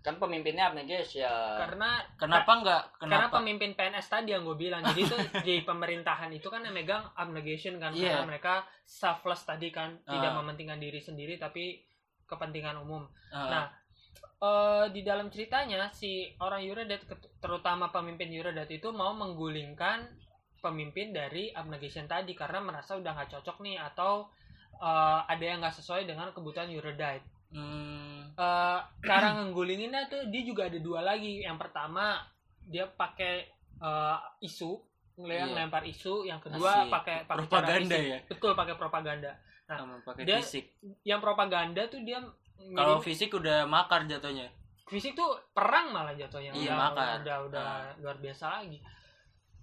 Kan pemimpinnya abnegation karena Kenapa karena Kenapa? pemimpin PNS tadi yang gue bilang jadi itu di pemerintahan itu kan yang megang abnegation kan Iya. karena mereka selfless tadi kan tidak Ah. mementingkan diri sendiri tapi kepentingan umum Ah. Nah, eh, di dalam ceritanya si orang Yuredet ket- terutama pemimpin Yuredet itu mau menggulingkan pemimpin dari abnegation tadi karena merasa udah nggak cocok nih atau eh, ada yang nggak sesuai dengan kebutuhan Yuredite. Hmm. Eh, cara ngenggulinginnya tuh dia juga ada dua lagi. Yang pertama dia pakai eh, isu, yang Iya. lempar isu. Yang kedua Asik. pakai propaganda ya. Betul pakai propaganda. Nah, Sama pakai dia- fisik. Yang propaganda tuh dia Kalau fisik udah makar jatuhnya. fisik tuh perang malah jatuhnya Iya, udah, makar. udah udah Ah. luar biasa lagi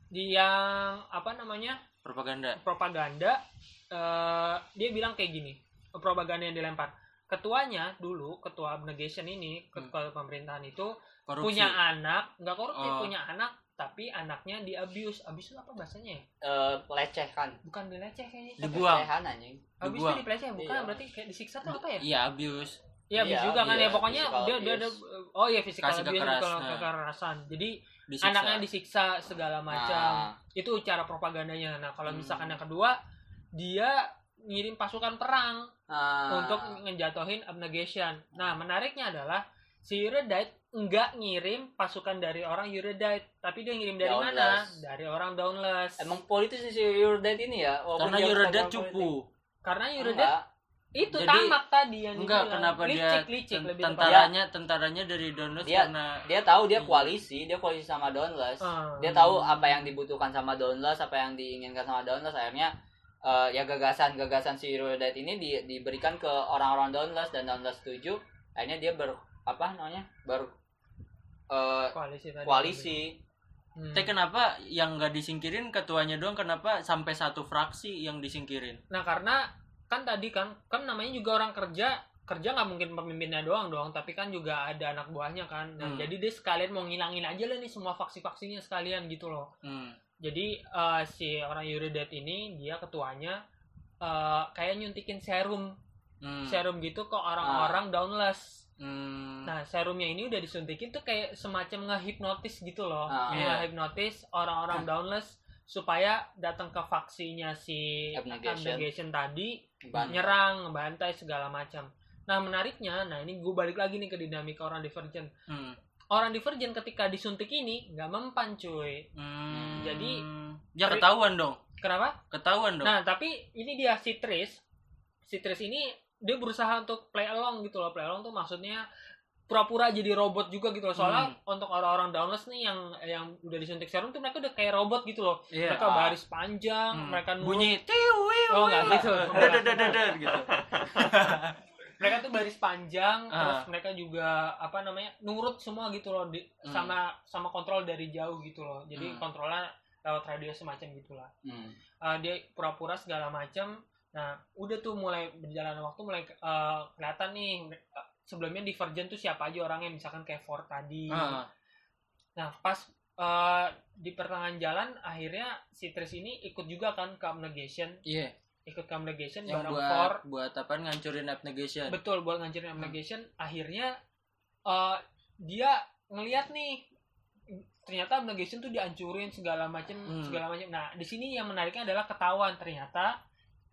di yang apa namanya Propaganda. propaganda eh, dia bilang kayak gini propaganda yang dilempar ketuanya dulu ketua abnegation ini ketua pemerintahan itu Hmm. Korupsi. punya anak nggak korupsi Oh. punya anak tapi anaknya di abuse abuse itu apa bahasanya ya? Eh, pelecehkan bukan dileceh kayaknya Dibuang. pelecehan anjing abuse Dibuang. itu dipeleceh bukan Iya. berarti kayak disiksa tuh apa ya Iya, abuse. Iya, abuse Iya, juga kan ya pokoknya dia dia ada abuse. oh iya physical Kasih abuse kekeras, kalau nah. kekerasan. Jadi Disiksa. anaknya disiksa segala macam. Nah, Itu cara propagandanya. Nah, kalau Hmm. misalkan yang kedua dia ngirim pasukan perang nah, untuk ngejatuhin abnegation. Nah, menariknya adalah si Eurydice enggak ngirim pasukan dari orang Eurydice, tapi dia ngirim dari mana? Dauntless. Dari orang Dauntless. emang politis si Eurodate ini ya walaupun Karena Eurydice bukan cupu. Karena. Eurydice itu Jadi, tamak tadi yang Enggak, dibilang. kenapa dia licik, licik, ten- lebih tepatnya. tentaranya tentaranya dari Donald Dia- karena dia tahu dia Iya. koalisi dia koalisi sama Dauntless Ah. dia tahu apa yang dibutuhkan sama Dauntless apa yang diinginkan sama Dauntless akhirnya eh, ya gagasan-gagasan si Eurodate ini di- diberikan ke orang-orang Dauntless dan Dauntless setuju akhirnya dia ber apa namanya ber eh, koalisi tadi. koalisi Hmm. Tapi kenapa yang nggak disingkirin ketuanya doang? Kenapa sampai satu fraksi yang disingkirin? Nah karena kan tadi kan kan namanya juga orang kerja kerja nggak mungkin pemimpinnya doang dong tapi kan juga ada anak buahnya kan nah, Hmm. jadi dia sekalian mau ngilangin aja lah nih semua faksi-faksinya sekalian gitu loh Hmm. Jadi eh, si orang Eurydice ini dia ketuanya eh, kayak nyuntikin serum Hmm. serum gitu ke orang-orang Dauntless Hmm. nah serumnya ini udah disuntikin tuh kayak semacam ngehipnotis gitu loh Ah. Iya. ngehipnotis orang-orang Dauntless supaya datang ke faksinya si Abnegation. Tadi Ban- nyerang, ngebantai segala macam. Nah menariknya, nah ini gue balik lagi nih ke dinamika orang Divergent. Hmm. Orang Divergent ketika disuntik ini nggak mempan cuy. Hmm. Jadi- ya ketahuan dong. Kenapa? Ketahuan dong. Nah tapi ini dia si Tris. Si Tris ini dia berusaha untuk play along gitu loh. Play along tuh maksudnya pura-pura jadi robot juga gitu loh. Soalnya Hmm. untuk orang-orang Dauntless nih yang yang udah disuntik serum tuh mereka udah kayak robot gitu loh. Iya. Mereka Ah. baris panjang, Hmm. mereka nurut. bunyi tiu wiu, Oh, nggak gitu. Gitu. mereka tuh baris panjang Ah. terus mereka juga apa namanya nurut semua gitu loh di, Hmm. sama sama kontrol dari jauh gitu loh jadi Hmm. kontrolnya lewat radio semacam gitulah Hmm. Eh, dia pura-pura segala macam nah udah tuh mulai berjalan waktu mulai eh, kelihatan nih eh, sebelumnya Divergent tuh siapa aja orangnya misalkan kayak Ford tadi Ah. nah pas eh, di pertengahan jalan akhirnya si Tris ini ikut juga kan ke abnegation Iya, ikut ke abnegation yang bareng buat Thor buat apa ngancurin abnegation. betul buat ngancurin abnegation akhirnya eh, dia ngelihat nih ternyata abnegation tuh dihancurin segala macam Hmm. segala macam nah di sini yang menariknya adalah ketahuan. Ternyata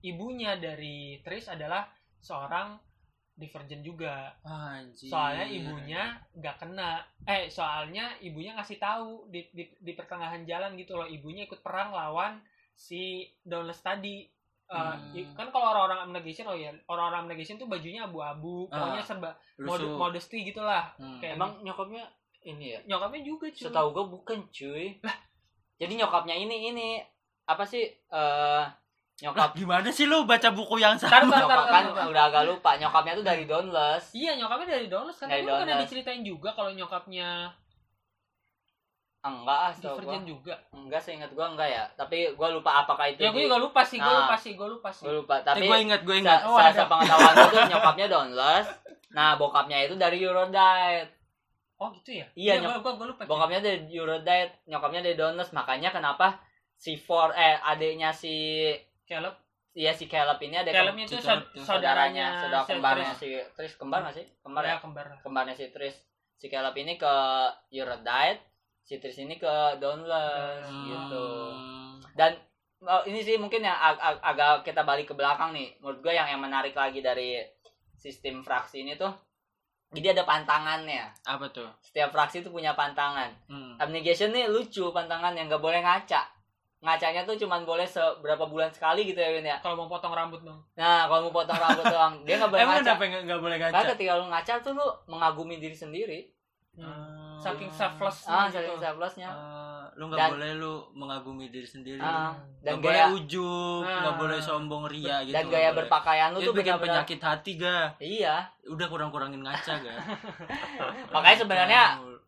ibunya dari Tris adalah seorang divergent juga. Anjir. soalnya ibunya nggak kena. Eh soalnya ibunya ngasih tahu di, di di pertengahan jalan gitu loh. Ibunya ikut perang lawan si Dauntless tadi Eh, Hmm. kan kalau orang-orang abnegation oh ya orang-orang abnegation tuh bajunya abu-abu Ah, pokoknya serba mod modesty gitulah Hmm. kayak Emang nyokapnya ini ya? nyokapnya juga cuy Setahu gue bukan cuy. Jadi nyokapnya ini ini apa sih? eh Lah, nyokap gimana sih lu baca buku yang sama? nyokap ntar, kan udah agak lupa. Nyokapnya tuh dari Dauntless. iya nyokapnya dari Dauntless kan Dari bukannya Dauntless. diceritain juga kalau nyokapnya Enggak ah, setahu gua. divergent juga Enggak seingat gua enggak ya. Tapi gua lupa apakah itu. ya di- juga lupa sih gue Nah. lupa sih gue lupa sih Gua lupa. Eh, Tapi gue ingat, gue sa ingat. Oh, sa- ada. sepengetahuan gua tuh nyokapnya Dauntless. Nah, bokapnya itu dari Eurodite. oh gitu ya Iya, gue gue gue lupa cuy. Bokapnya dari Eurodite, nyokapnya dari Dauntless. Makanya kenapa si Four eh adiknya si Caleb Iya si Caleb ini ada Calebnya itu si saud- Caleb tuh saudaranya saudara kembarnya si Tris kembar nggak sih kembar ya ya kembar kembarnya si Tris si Caleb ini ke Eurodite si Tris ini ke Dauntless Hmm. gitu dan oh, ini sih mungkin yang ag- ag- agak kita balik ke belakang nih menurut gue yang yang menarik lagi dari sistem fraksi ini tuh jadi ada pantangannya Apa tuh? setiap fraksi tuh punya pantangan Hmm. abnegation nih lucu pantangan yang nggak boleh ngaca ngacanya tuh cuman boleh seberapa bulan sekali gitu ya Win ya kalau mau potong rambut dong nah kalau mau potong rambut doang dia nggak boleh Emang ngaca kenapa nggak nggak boleh Karena ngaca? ketika lu ngaca tuh lu mengagumi diri sendiri. Hmm. Saking selfless Ah, gitu saking selflessnya. Ah, lu nggak Dan- boleh lu mengagumi diri sendiri. Ah, dan Nggak boleh gaya ujub, Ah. nggak boleh sombong ria gitu. dan nggak gaya boleh. berpakaian lu Itu tuh bikin penyakit hati ga. Iya. Udah kurang-kurangin ngaca ga. Makanya sebenarnya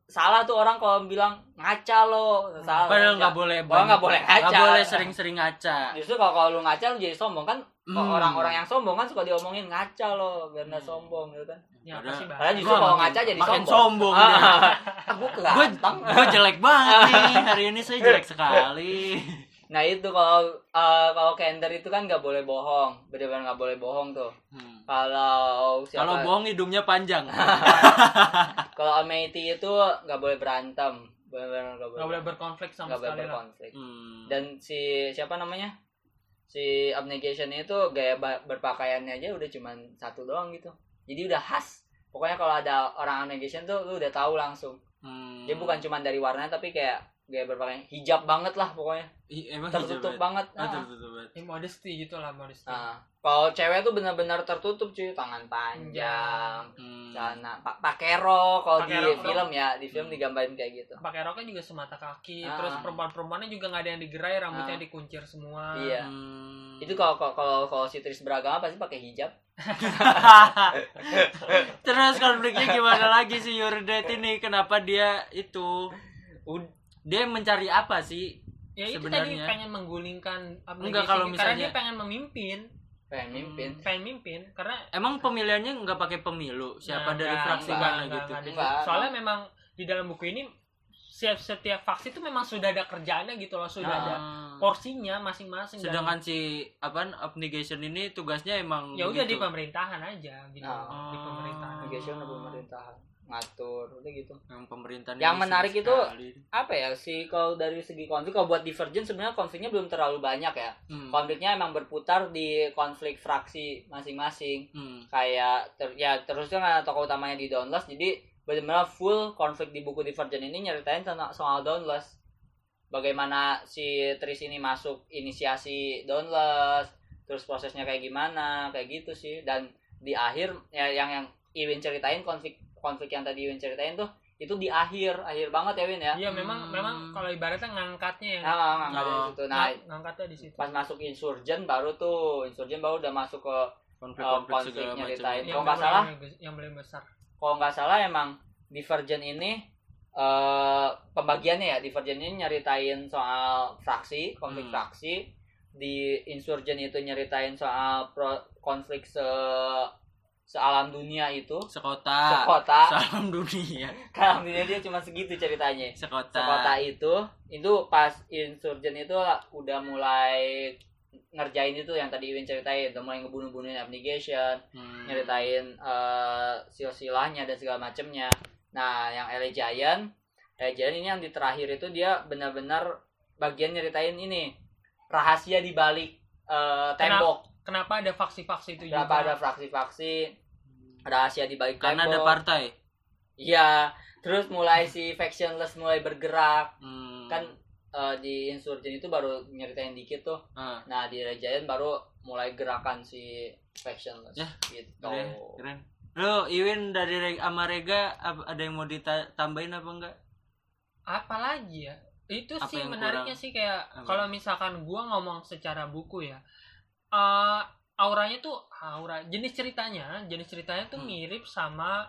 salah tuh orang kalau bilang ngaca lo. Salah. Padahal nggak boleh. Oh, nggak boleh ngaca. Nggak boleh sering-sering ngaca. Justru kalau kalau lu ngaca lu jadi sombong kan. Hmm. Orang-orang yang sombong kan suka diomongin ngaca lo biar nggak sombong gitu kan. ya apa Padahal- sih Padahal justru kalau makin- ngaca jadi makin sombong. sombong. Ah, gue Gue ganteng. gue jelek banget nih hari ini saya jelek sekali. Nah itu kalau eh, kalau Kender itu kan nggak boleh bohong, benar-benar nggak boleh bohong tuh. Hmm. Kalau siapa? Kalau bohong hidungnya panjang. Kalau Almighty itu nggak boleh berantem, benar-benar nggak boleh. nggak boleh berkonflik sama boleh sekali lah berkonflik. Hmm. Dan si siapa namanya? Si Abnegation itu gaya berpakaiannya aja udah cuman satu doang gitu. Jadi udah khas. Pokoknya kalau ada orang Abnegation tuh lu udah tahu langsung. Hmm. Dia bukan cuman dari warnanya tapi kayak gaya berpakaian hijab banget lah pokoknya. Ih, emang Tertutup hijab banget. ya? Ah, Ah. tertutup banget. ini modesty gitu lah modesty Nah, kalau cewek tuh benar-benar tertutup cuy, tangan panjang, Hmm. celana pa pakai rok kalau di rok. film ya, di film Hmm. digambarin kayak gitu. pakai roknya juga semata kaki Ah. terus perempuan-perempuannya juga nggak ada yang digerai rambutnya Ah. dikuncir semua Iya. Hmm. Itu kalau kalau kalau si Tris beragama pasti pakai hijab. Terus konfliknya gimana lagi sih Yurdet ini? Kenapa dia itu? Dia mencari apa sih? ya itu Sebenarnya. tadi pengen menggulingkan Enggak, kalau karena misalnya- dia pengen memimpin pengen mimpin. pengen mimpin karena Emang pemilihannya nggak pakai pemilu? Siapa Nah, dari enggak, fraksi enggak, mana enggak, gitu? enggak ada. Enggak. soalnya memang di dalam buku ini setiap setiap faksi itu memang sudah ada kerjaannya gitu loh sudah Ah. ada Hmm. porsinya masing-masing dan- Sedangkan si apa abnegation ini tugasnya emang ya udah di gitu. pemerintahan aja gitu Ah. di pemerintahan Negosiasi sama pemerintahan ngatur udah gitu. yang pemerintahan Yang menarik itu- sekali. Apa ya sih kalau dari segi konflik kalau buat Divergent sebenarnya konfliknya belum terlalu banyak ya. Hmm. Konfliknya emang berputar di konflik fraksi masing-masing. Hmm. kayak ter- ya terusnya kan tokoh utamanya di Dauntless jadi benar-benar full konflik di buku Divergent ini nyeritain tentang soal Dauntless bagaimana si Tris ini masuk inisiasi Dauntless terus prosesnya kayak gimana kayak gitu sih dan di akhir ya yang yang Iwin ceritain konflik konflik yang tadi Iwin ceritain tuh itu di akhir akhir banget ya Win ya iya memang Hmm. memang kalau ibaratnya ngangkatnya ya nah, ngangkat dari Oh. situ nah Ngang- ngangkatnya di situ pas masuk Insurgent baru tuh Insurgent baru udah masuk ke konflik-konflik konflik segala macam nyeritain. itu. Kalau nggak salah, yang paling besar kalau nggak salah emang Divergent ini eh pembagiannya ya Divergent ini nyeritain soal fraksi konflik Hmm. fraksi di Insurgent itu nyeritain soal pro- konflik se sealam dunia itu. Sekota. Sekota. Salam dunia. Alam dunia dia cuma segitu ceritanya. Sekota. Sekota itu itu pas insurgen itu udah mulai ngerjain itu yang tadi Iwin ceritain. Udah mulai ngebunuh-bunuhin abnegation Hmm. nyeritain eh, silsilahnya dan segala macemnya. Nah yang LA Giant LA Giant ini yang di terakhir itu dia benar-benar bagian nyeritain ini. Rahasia di balik eh, tembok. Kenapa ada faksi-faksi itu kenapa ada juga? fraksi-fraksi rahasia di balik karena ada partai iya terus mulai si factionless mulai bergerak Hmm. kan eh, di insurgen itu baru nyeritain dikit tuh Ah, nah di Giant baru mulai gerakan si factionless Ya, gitu keren keren lo Iwin dari Reg- sama Rega ap- ada yang mau ditambahin apa enggak Apalagi ya? Itu Apa sih menariknya kurang? sih kayak Apa? kalau misalkan gua ngomong secara buku ya. Eh auranya tuh aura jenis ceritanya, jenis ceritanya tuh Hmm. mirip sama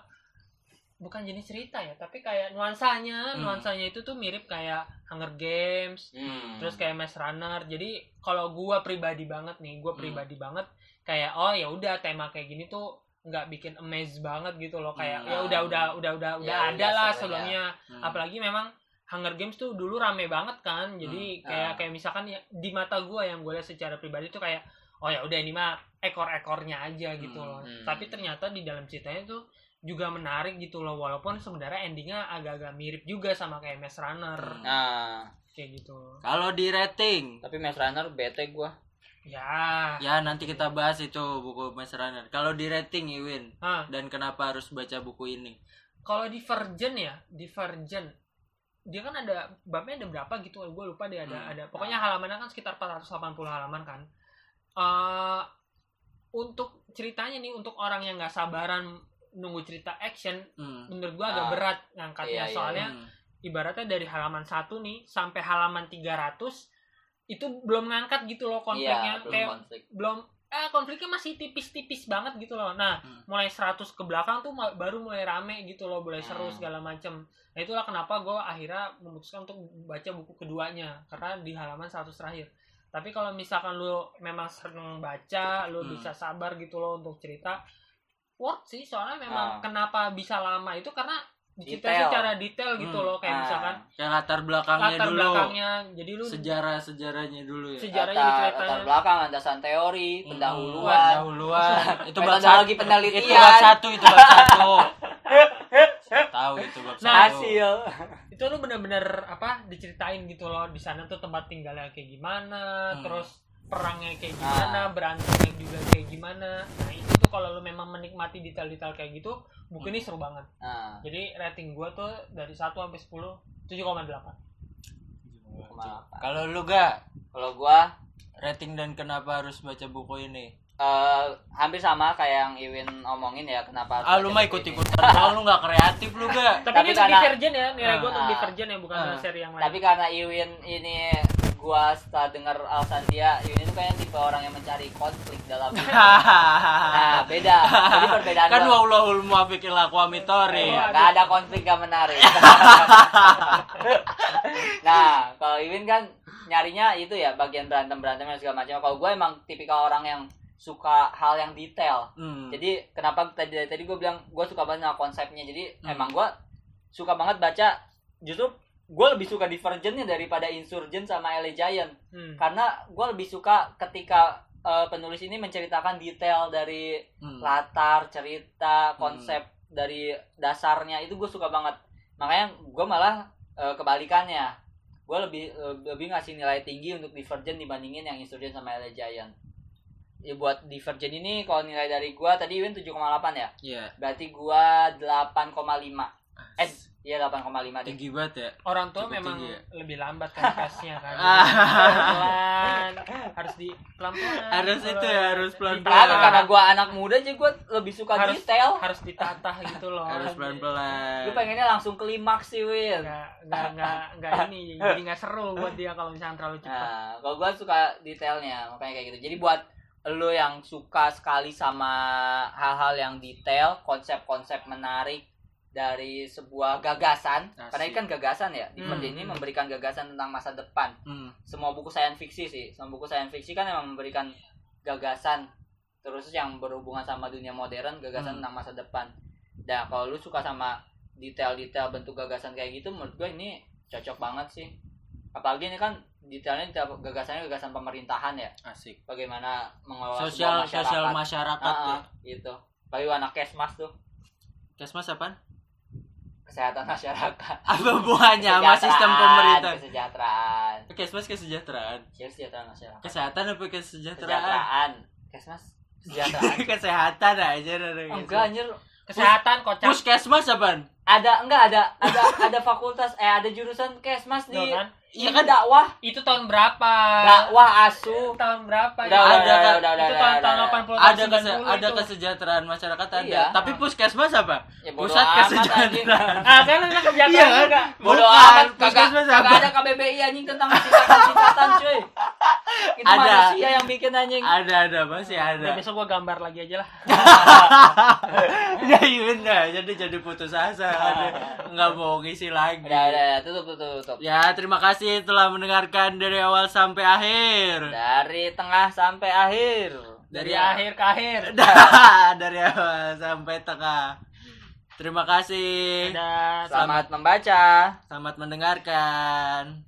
bukan jenis cerita ya, tapi kayak nuansanya, Hmm. nuansanya itu tuh mirip kayak Hunger Games, Hmm. terus kayak Maze Runner. Jadi kalau gua pribadi banget nih, gua Hmm. pribadi banget kayak oh ya udah tema kayak gini tuh nggak bikin amaze banget gitu loh kayak Hmm. ya udah udah udah udah udah Ya, ada udah lah sebenarnya. sebelumnya Hmm. apalagi memang Hunger Games tuh dulu rame banget kan jadi Hmm. kayak Ah. kayak misalkan ya, di mata gua yang gue lihat secara pribadi tuh kayak oh ya udah ini mah ekor-ekornya aja gitu Hmm. loh. Hmm. tapi ternyata di dalam ceritanya tuh juga menarik gitu loh walaupun sebenarnya endingnya agak-agak mirip juga sama kayak Maze Runner. Hmm. nah kayak gitu. Kalau di rating? Tapi Maze Runner bete gua. Ya. Ya nanti kita bahas itu buku Maze Runner. Kalau di rating Iwin Hah, dan kenapa harus baca buku ini? Kalau Divergent ya Divergent dia kan ada babnya ada berapa gitu gue lupa dia ada Hmm. ada. Pokoknya halamannya kan sekitar 480 halaman kan eh untuk ceritanya nih untuk orang yang nggak sabaran nunggu cerita action Hmm. menurut gua agak Ah. berat ngangkatnya Iya, iya, soalnya Hmm. ibaratnya dari halaman satu nih sampai halaman 300 itu belum ngangkat gitu loh konfliknya iya belum kayak konflik belum eh konfliknya masih tipis-tipis banget gitu loh nah Hmm. mulai 100 ke belakang tuh baru mulai rame gitu loh mulai seru Hmm. segala macem nah itulah kenapa gue akhirnya memutuskan untuk baca buku keduanya karena di halaman 100 terakhir tapi kalau misalkan lu memang seneng baca lu Hmm. bisa sabar gitu loh untuk cerita worth sih soalnya memang Ah. kenapa bisa lama itu karena diceritain secara detail gitu Hmm. loh kayak Ah. misalkan kayak latar belakangnya latar dulu belakangnya jadi lu sejarah sejarahnya dulu ya sejarahnya latar, diceritain latar belakang landasan teori Hmm, pendahuluan pendahuluan itu bab Metodologi satu penelitian. itu bab satu itu bab satu tahu itu bab Nah, satu hasil itu lu bener-bener apa diceritain gitu loh di sana tuh tempat tinggalnya kayak gimana Hmm. terus perangnya kayak Ah. gimana berantemnya juga kayak gimana. Nah itu tuh kalau lu memang menikmati detail-detail kayak gitu buku ini seru banget. Nah. Jadi rating gua tuh dari 1 sampai 10 7,8 kalau lu gak kalau gua rating dan kenapa harus baca buku ini eh, hampir sama kayak yang Iwin omongin ya kenapa ah lu mah ikut ikutan oh, lu gak kreatif lu gak tapi, Tapi ini karena- Divergent ya nilai gua untuk Ah. Divergent ya bukan Ah. seri yang lain tapi karena Iwin ini gua setelah dengar alasan dia Iwin itu kayaknya tipe orang yang mencari konflik dalam nah beda jadi perbedaan kan gua- wallahul muwafiq ila aqwamit thoriq. Iya, nggak ada konflik gak menarik. nah, kalau Iwin kan nyarinya itu ya bagian berantem berantem dan segala macam. Kalau gue emang tipikal orang yang suka hal yang detail. Hmm. Jadi kenapa tadi tadi gue bilang gue suka banget sama konsepnya. Jadi Hmm. emang gue suka banget baca. Justru gue lebih suka Divergentnya daripada Insurgent sama LA Giant. Hmm. Karena gue lebih suka ketika eh, penulis ini menceritakan detail dari Hmm. latar cerita konsep dari dasarnya itu gue suka banget makanya gue malah eh, kebalikannya gue lebih eh, lebih ngasih nilai tinggi untuk Divergent dibandingin yang Insurgent sama LA Giant ya buat Divergent ini kalau nilai dari gue tadi Win 7,8 ya? Iya. berarti gue 8,5 eh iya 8,5 deh. Tinggi banget ya? Orang tua Cukup memang tinggi ya? lebih lambat kan tesnya kan. Ah. pelan harus di pelan pelan Harus itu ya, harus pelan-pelan. karena karena gue anak muda aja gue lebih suka Harus- detail. harus ditata gitu loh. Harus pelan pelan gue pengennya langsung klimaks sih Win. Nggak nggak nggak nggak ini jadi nggak seru buat dia kalau misalnya terlalu cepat. Nah, kalau gue suka detailnya, makanya kayak gitu. Jadi buat lo yang suka sekali sama hal-hal yang detail, konsep-konsep menarik dari sebuah gagasan, Asik. karena ini kan gagasan ya. Hmm. Divergent ini memberikan gagasan tentang masa depan. Hmm. Semua buku sains fiksi sih, semua buku sains fiksi kan emang memberikan gagasan terus yang berhubungan sama dunia modern gagasan Hmm. tentang masa depan nah kalau lu suka sama detail-detail bentuk gagasan kayak gitu menurut gue ini cocok banget sih apalagi ini kan detailnya detail gagasannya gagasan pemerintahan ya. Asik. Bagaimana mengelola sosial sebuah sosial masyarakat. masyarakat Ah, ya. gitu. Bagi anak kesmas tuh. Kesmas apaan? Kesehatan masyarakat. Apa hubungannya sama sistem Kesejahteraan, pemerintah kesejahteraan. Kesmas kesejahteraan? Iya, kesejahteraan masyarakat. Kesehatan apa kesejahteraan? Kesejahteraan. Kesmas kesejahteraan. Kesehatan aja ada enggak anjir. Kesehatan kocak. puskesmas apaan? Ada enggak ada ada ada fakultas eh ada jurusan kesmas di kan? Iya kan kan dakwah Itu tahun berapa? dakwah asu tahun berapa? udah udah Ada, udah kan? udah udah itu udah, tahun udah, tahun udah. 80 ada kese 90 ada kesejahteraan masyarakat ada Iya. tapi puskesmas apa ya pusat kesejahteraan. Ah, kan ada kesejahteraan Iya kan? juga. bodo Bukan, amat kagak puskesmas kagak apa? ada KBBI anjing tentang singkatan singkatan cuy itu Ada. manusia yang bikin anjing ada ada masih Udah ada besok gua gambar lagi aja lah. ya iya bener jadi jadi putus asa ada nggak mau ngisi lagi udah udah udah, tutup tutup tutup ya terima kasih telah mendengarkan dari awal sampai akhir. Dari tengah sampai akhir. Dari Dari- akhir ke akhir. dari awal sampai tengah. Terima kasih. Dadah. selamat membaca. Selamat mendengarkan